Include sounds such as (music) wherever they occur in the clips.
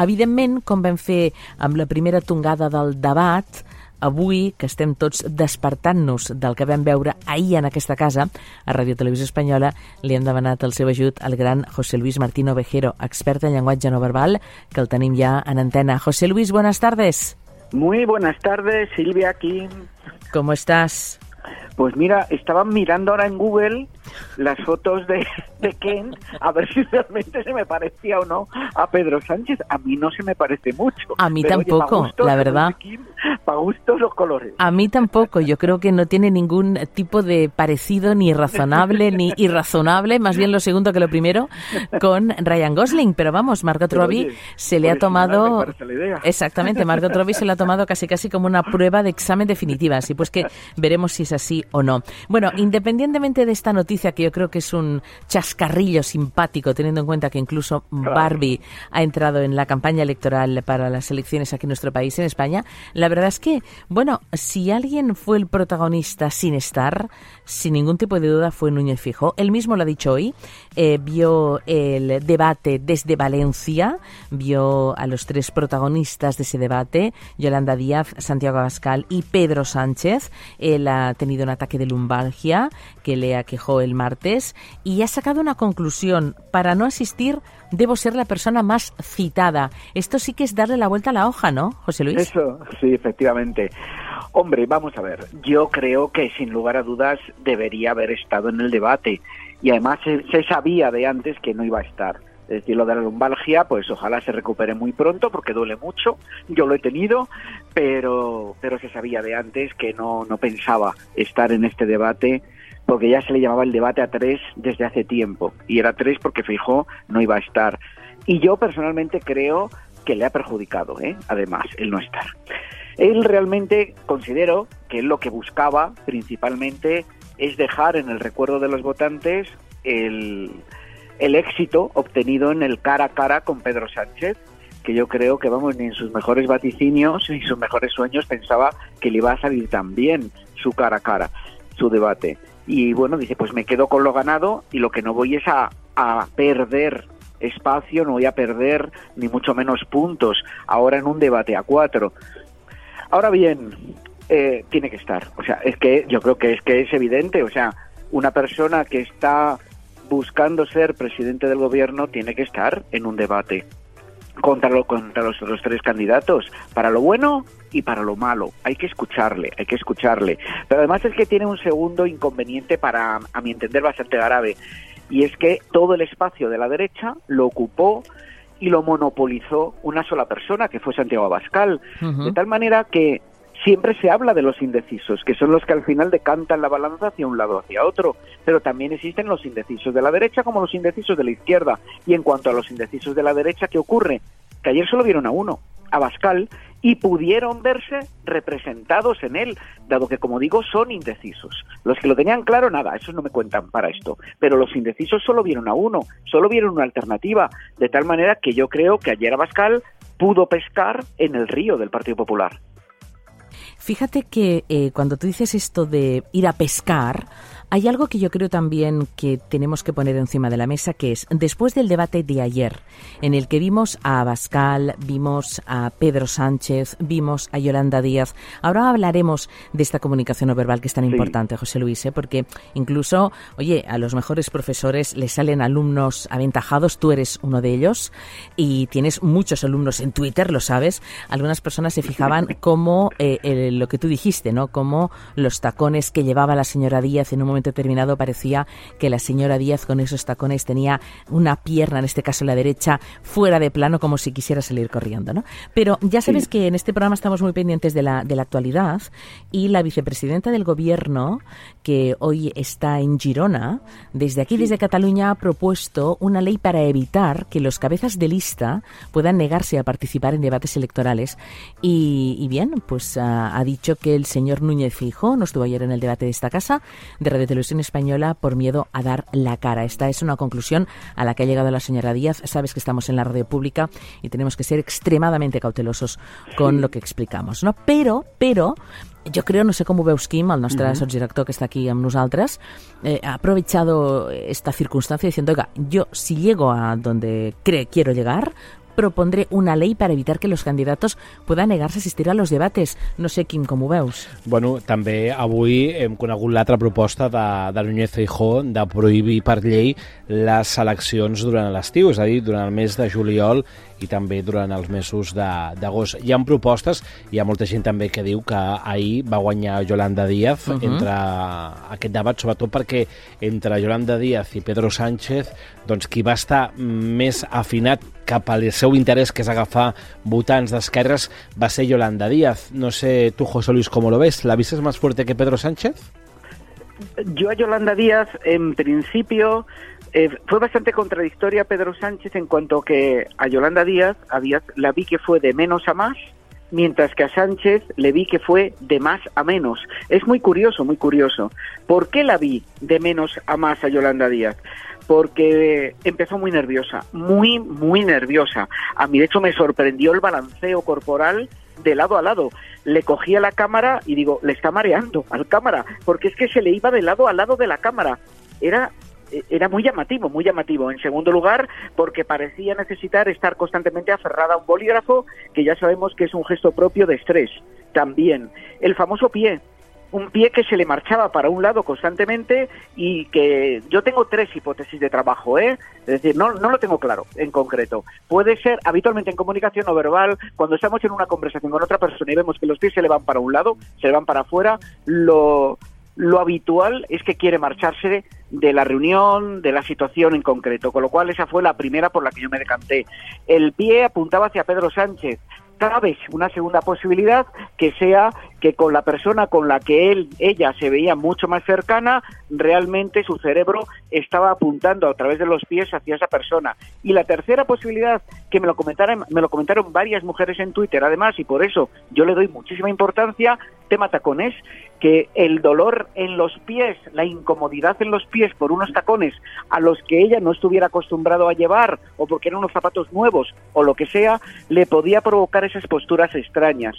Evidentment, com vam fer amb la primera tongada del debat, avui, que estem tots despertant-nos del que vam veure ahir en aquesta casa, a Radio Televisió Espanyola, li hem demanat el seu ajut al gran José Luis Martino Vejero, expert en llenguatge no verbal, que el tenim ja en antena. José Luis, buenas tardes. Muy buenas tardes, Silvia aquí. ¿Cómo estás? Pues mira, estaban mirando ahora en Google las fotos de, de, Ken a ver si realmente se me parecía o no a Pedro Sánchez. A mí no se me parece mucho. A mí tampoco, la verdad. Para gustos los colores. A mí tampoco. Yo creo que no tiene ningún tipo de parecido ni razonable ni (laughs) irrazonable, más bien lo segundo que lo primero, con Ryan Gosling. Pero vamos, Margot Robbie se le ha tomado... Exactamente, Margot Robbie se le ha tomado casi casi como una prueba de examen definitiva. Así pues que veremos si es así o no. Bueno, independientemente de esta noticia que yo creo que es un chascarrillo simpático, teniendo en cuenta que incluso Barbie ha entrado en la campaña electoral para las elecciones aquí en nuestro país, en España, la verdad es que, bueno, si alguien fue el protagonista sin estar, sin ningún tipo de duda fue Núñez Fijo. Él mismo lo ha dicho hoy, eh, vio el debate desde Valencia, vio a los tres protagonistas de ese debate, Yolanda Díaz, Santiago Abascal y Pedro Sánchez. Él ha tenido un ataque de lumbalgia que le aquejó el martes y ha sacado una conclusión. Para no asistir debo ser la persona más citada. Esto sí que es darle la vuelta a la hoja, ¿no, José Luis? Eso, sí, efectivamente. Hombre, vamos a ver. Yo creo que sin lugar a dudas debería haber estado en el debate y además se, se sabía de antes que no iba a estar. Es decir, lo de la lumbalgia, pues ojalá se recupere muy pronto porque duele mucho. Yo lo he tenido, pero, pero se sabía de antes que no, no pensaba estar en este debate porque ya se le llamaba el debate a tres desde hace tiempo. Y era tres porque Fijó no iba a estar. Y yo personalmente creo que le ha perjudicado, ¿eh? además, el no estar. Él realmente considero que lo que buscaba principalmente es dejar en el recuerdo de los votantes el, el éxito obtenido en el cara a cara con Pedro Sánchez, que yo creo que, vamos, ni en sus mejores vaticinios (laughs) ni sus mejores sueños pensaba que le iba a salir tan bien su cara a cara, su debate. Y bueno, dice, pues me quedo con lo ganado y lo que no voy es a, a perder espacio, no voy a perder ni mucho menos puntos ahora en un debate a cuatro. Ahora bien, eh, tiene que estar. O sea, es que yo creo que es que es evidente. O sea, una persona que está buscando ser presidente del gobierno tiene que estar en un debate contra, lo, contra los otros tres candidatos, para lo bueno y para lo malo. Hay que escucharle, hay que escucharle. Pero además es que tiene un segundo inconveniente para, a mi entender, bastante grave. Y es que todo el espacio de la derecha lo ocupó y lo monopolizó una sola persona, que fue Santiago Abascal. Uh -huh. De tal manera que siempre se habla de los indecisos, que son los que al final decantan la balanza hacia un lado o hacia otro, pero también existen los indecisos de la derecha como los indecisos de la izquierda. Y en cuanto a los indecisos de la derecha, ¿qué ocurre? Que ayer solo vieron a uno, a Bascal, y pudieron verse representados en él, dado que, como digo, son indecisos. Los que lo tenían claro, nada, esos no me cuentan para esto, pero los indecisos solo vieron a uno, solo vieron una alternativa, de tal manera que yo creo que ayer Abascal pudo pescar en el río del Partido Popular. Fíjate que eh, cuando tú dices esto de ir a pescar, hay algo que yo creo también que tenemos que poner encima de la mesa, que es después del debate de ayer, en el que vimos a Abascal, vimos a Pedro Sánchez, vimos a Yolanda Díaz. Ahora hablaremos de esta comunicación no verbal que es tan sí. importante, José Luis, ¿eh? porque incluso, oye, a los mejores profesores les salen alumnos aventajados, tú eres uno de ellos, y tienes muchos alumnos en Twitter, lo sabes. Algunas personas se fijaban (laughs) cómo eh, el, lo que tú dijiste, ¿no? Cómo los tacones que llevaba la señora Díaz en un momento determinado parecía que la señora Díaz con esos tacones tenía una pierna, en este caso la derecha, fuera de plano como si quisiera salir corriendo, ¿no? Pero ya sabes sí. que en este programa estamos muy pendientes de la, de la actualidad y la vicepresidenta del gobierno, que hoy está en Girona, desde aquí, sí. desde Cataluña, ha propuesto una ley para evitar que los cabezas de lista puedan negarse a participar en debates electorales. Y, y bien, pues uh, ha dicho que el señor Núñez Fijo no estuvo ayer en el debate de esta casa de Radio Televisión Española por miedo a dar la cara. Esta es una conclusión a la que ha llegado la señora Díaz. Sabes que estamos en la radio pública y tenemos que ser extremadamente cautelosos con sí. lo que explicamos, no? Però, però, yo creo, no sé cómo veus Kim, el nostre uh -huh. sotsdirector que está aquí amb nosaltres, eh, ha aprovechado esta circunstancia diciendo, oiga, yo si llego a donde cree quiero llegar, propondré una ley para evitar que los candidatos puedan negarse a asistir a los debates. No sé, Quim, com ho veus? Bueno, també avui hem conegut l'altra proposta de, de Núñez Feijó de prohibir per llei les eleccions durant l'estiu, és a dir, durant el mes de juliol i també durant els mesos d'agost. Hi ha propostes, hi ha molta gent també que diu que ahir va guanyar Yolanda Díaz uh -huh. entre aquest debat, sobretot perquè entre Yolanda Díaz i Pedro Sánchez, doncs qui va estar més afinat cap al seu interès, que és agafar votants d'esquerres, va ser Yolanda Díaz. No sé, tu, José Luis, com lo ves? ¿La viste más fuerte que Pedro Sánchez? Yo a Yolanda Díaz, en principio, eh, fue bastante contradictoria Pedro Sánchez en cuanto que a Yolanda Díaz, a Díaz la vi que fue de menos a más, mientras que a Sánchez le vi que fue de más a menos. Es muy curioso, muy curioso. ¿Por qué la vi de menos a más a Yolanda Díaz? Porque empezó muy nerviosa, muy, muy nerviosa. A mí, de hecho, me sorprendió el balanceo corporal de lado a lado. Le cogía la cámara y digo, le está mareando al cámara, porque es que se le iba de lado a lado de la cámara. Era era muy llamativo, muy llamativo. En segundo lugar, porque parecía necesitar estar constantemente aferrada a un bolígrafo, que ya sabemos que es un gesto propio de estrés. También el famoso pie, un pie que se le marchaba para un lado constantemente y que yo tengo tres hipótesis de trabajo, ¿eh? Es decir, no, no lo tengo claro en concreto. Puede ser habitualmente en comunicación no verbal, cuando estamos en una conversación con otra persona y vemos que los pies se le van para un lado, se le van para afuera, lo, lo habitual es que quiere marcharse de la reunión, de la situación en concreto, con lo cual esa fue la primera por la que yo me decanté. El pie apuntaba hacia Pedro Sánchez, cabe una segunda posibilidad que sea que con la persona con la que él, ella se veía mucho más cercana, realmente su cerebro estaba apuntando a través de los pies hacia esa persona. Y la tercera posibilidad, que me lo comentaron, me lo comentaron varias mujeres en Twitter, además, y por eso yo le doy muchísima importancia, tema tacones, que el dolor en los pies, la incomodidad en los pies por unos tacones a los que ella no estuviera acostumbrado a llevar, o porque eran unos zapatos nuevos, o lo que sea, le podía provocar esas posturas extrañas.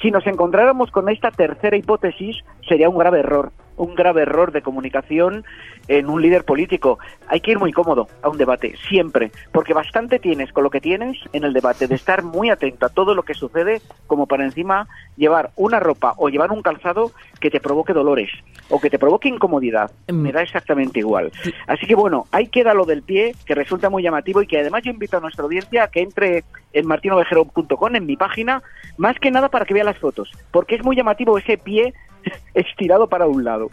Si nos encontráramos con esta tercera hipótesis, sería un grave error, un grave error de comunicación en un líder político. Hay que ir muy cómodo a un debate, siempre, porque bastante tienes con lo que tienes en el debate, de estar muy atento a todo lo que sucede, como para encima llevar una ropa o llevar un calzado que te provoque dolores o que te provoque incomodidad. Mm. Me da exactamente igual. Así que bueno, ahí queda lo del pie, que resulta muy llamativo y que además yo invito a nuestra audiencia a que entre en martinovejero.com, en mi página, más que nada para que vea las fotos, porque es muy llamativo ese pie (laughs) estirado para un lado.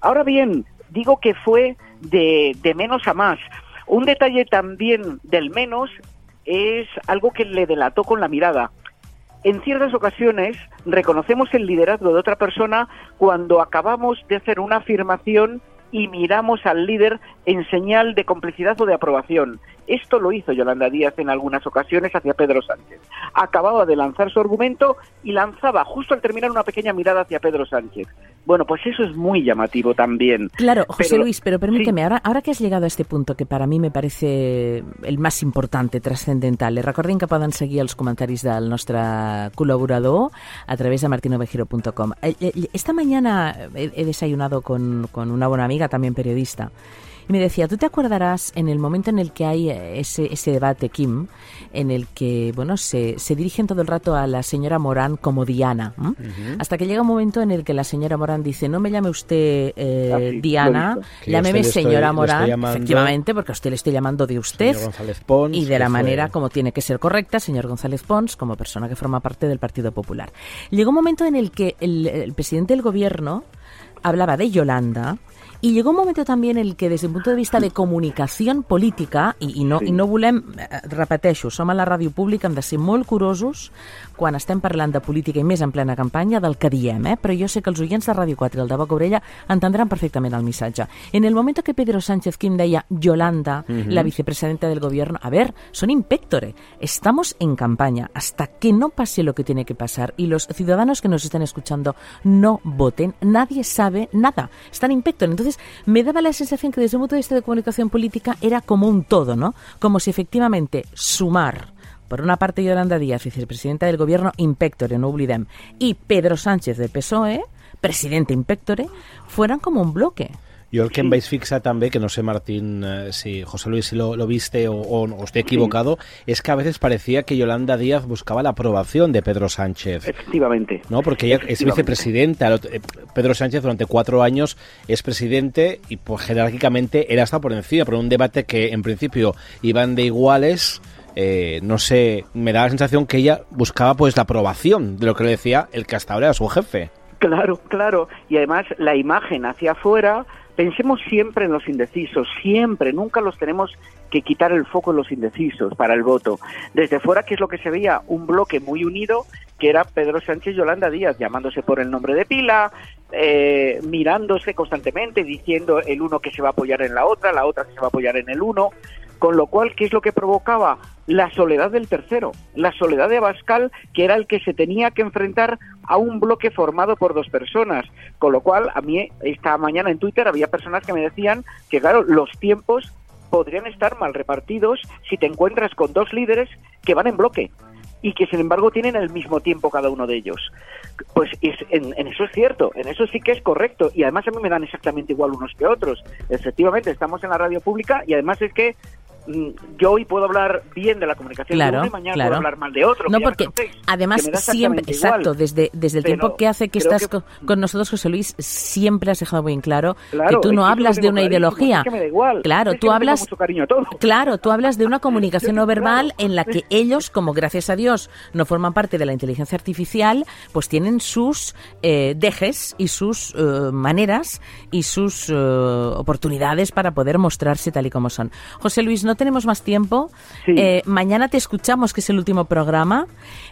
Ahora bien, digo que fue de, de menos a más. Un detalle también del menos es algo que le delató con la mirada. En ciertas ocasiones reconocemos el liderazgo de otra persona cuando acabamos de hacer una afirmación y miramos al líder en señal de complicidad o de aprobación. Esto lo hizo Yolanda Díaz en algunas ocasiones hacia Pedro Sánchez. Acababa de lanzar su argumento y lanzaba justo al terminar una pequeña mirada hacia Pedro Sánchez. Bueno, pues eso es muy llamativo también. Claro, José Luis, pero permíteme, ahora, ahora que has llegado a este punto que para mí me parece el más importante, trascendental, le recordem que poden seguir els comentaris del nostre colaborador a través de martinovejero.com. Eh, eh, esta mañana he desayunado con, con una buena amiga, también periodista, Y me decía, tú te acordarás en el momento en el que hay eh, ese, ese debate, Kim, en el que, bueno, se, se dirigen todo el rato a la señora Morán como Diana, uh -huh. hasta que llega un momento en el que la señora Morán dice, no me llame usted eh, ah, Diana, llámeme señora estoy, Morán, llamando, efectivamente, porque a usted le estoy llamando de usted Pons, y de la manera fue... como tiene que ser correcta, señor González Pons, como persona que forma parte del Partido Popular. Llegó un momento en el que el, el presidente del gobierno hablaba de Yolanda, i llegó un moment també en el que, des d'un punt de vista de comunicació política, i, i, no, sí. i no volem, eh, repeteixo, som a la ràdio pública, hem de ser molt curosos quan estem parlant de política i més en plena campanya del que diem, eh? però jo sé que els oients de Ràdio 4 i el de Boca Orella entendran perfectament el missatge. En el moment que Pedro Sánchez Quim deia Yolanda, uh -huh. la vicepresidenta del gobierno, a ver, son impectore, estamos en campaña, hasta que no pase lo que tiene que pasar y los ciudadanos que nos estén escuchando no voten, nadie sabe nada, están impectore. Entonces, me daba la sensación que desde un punto de vista de comunicación política era como un todo, ¿no? Como si efectivamente sumar por una parte Yolanda Díaz, vicepresidenta del gobierno Impectore, no olvidem, y Pedro Sánchez del PSOE, presidente Impectore, fueran como un bloque. Yo el que me vais fixa también, que no sé Martín, eh, si José Luis si lo, lo viste o, o, o, estoy equivocado, sí. es que a veces parecía que Yolanda Díaz buscaba la aprobación de Pedro Sánchez. Efectivamente. ¿No? Porque ella es vicepresidenta. Eh, Pedro Sánchez durante cuatro años es presidente y pues jerárquicamente era hasta por encima, pero un debate que en principio iban de iguales. Eh, no sé, me da la sensación que ella buscaba pues la aprobación de lo que le decía el que hasta ahora era su jefe. Claro, claro. Y además la imagen hacia afuera, pensemos siempre en los indecisos, siempre, nunca los tenemos que quitar el foco en los indecisos para el voto. Desde fuera, ¿qué es lo que se veía? Un bloque muy unido que era Pedro Sánchez y Yolanda Díaz, llamándose por el nombre de pila, eh, mirándose constantemente, diciendo el uno que se va a apoyar en la otra, la otra que se va a apoyar en el uno, con lo cual, ¿qué es lo que provocaba? La soledad del tercero, la soledad de Abascal, que era el que se tenía que enfrentar a un bloque formado por dos personas. Con lo cual, a mí esta mañana en Twitter había personas que me decían que, claro, los tiempos podrían estar mal repartidos si te encuentras con dos líderes que van en bloque y que sin embargo tienen el mismo tiempo cada uno de ellos. Pues es, en, en, eso es cierto, en eso sí que es correcto y además a mí me dan exactamente igual unos que otros. Efectivamente, estamos en la radio pública y además es que yo hoy puedo hablar bien de la comunicación claro, de uno y mañana claro. puedo hablar mal de otro. No, porque además siempre, exacto, desde, desde el Pero tiempo que hace que estás que... con, con, nosotros, José Luis, siempre has dejado muy en claro, claro que tú no hablas de una ideología. Es que me da igual. Claro, es tú hablas. Mucho cariño a todo. Claro, tú hablas de una (laughs) comunicación no verbal en la que (laughs) ellos, como gracias a Dios no forman parte de la inteligencia artificial, pues tienen sus eh, dejes y sus eh, maneras y sus eh, oportunidades para poder mostrarse tal y como son. José Luis, no tenemos más tiempo. Sí. Eh, mañana te escuchamos, que es el último programa,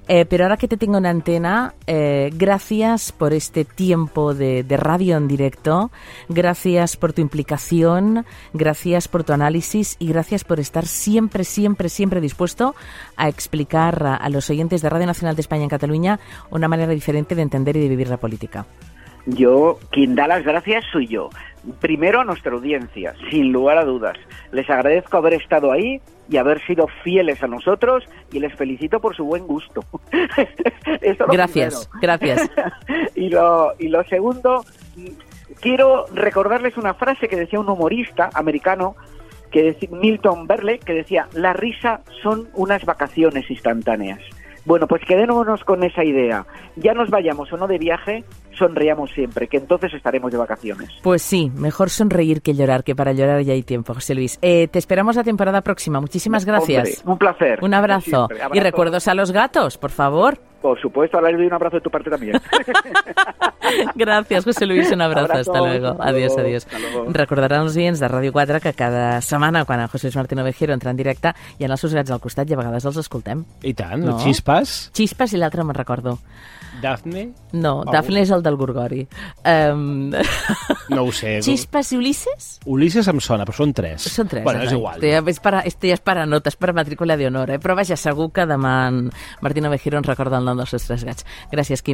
eh, pero ahora que te tengo en antena, eh, gracias por este tiempo de, de, radio en directo, gracias por tu implicación, gracias por tu análisis y gracias por estar siempre, siempre, siempre dispuesto a explicar a, a los oyentes de Radio Nacional de España en Cataluña una manera diferente de entender y de vivir la política. Yo, quien da las gracias soy yo. Primero a nuestra audiencia, sin lugar a dudas. Les agradezco haber estado ahí y haber sido fieles a nosotros y les felicito por su buen gusto. (laughs) gracias, gracias. (laughs) y, lo, y lo segundo, quiero recordarles una frase que decía un humorista americano, que decía, Milton Berle, que decía, la risa son unas vacaciones instantáneas. Bueno, pues quedémonos con esa idea. Ya nos vayamos o no de viaje, sonreamos siempre, que entonces estaremos de vacaciones. Pues sí, mejor sonreír que llorar, que para llorar ya hay tiempo, José Luis. Eh, te esperamos la temporada próxima. Muchísimas gracias. Hombre, un placer. Un abrazo. abrazo. Y recuerdos a los gatos, por favor. Por supuesto, ahora le doy un abrazo de tu parte también. (laughs) Gràcies, José Luis, un abrazo. abrazo hasta luego. hasta adiós, luego, adiós. Recordaran els oients de Ràdio 4 que cada setmana, quan el José Luis Martín Ovejero entra en directe, hi ha els seus gats al costat i a vegades els escoltem. I tant, No? Xispas, Xispas i l'altre me'n recordo. Dafne, No, Ah, Dafne és el del Gorgori. Um... (laughs) no ho sé. Xispas i Ulises? Ulises em sona, però són tres. Són tres. Bueno, és exacte. igual. Este és, para, este és para notes, per matrícula d'honor, eh? però vaja, segur que demà en Martín Ovejero ens recorda el nom dels seus tres gats. Gràcies, Quim.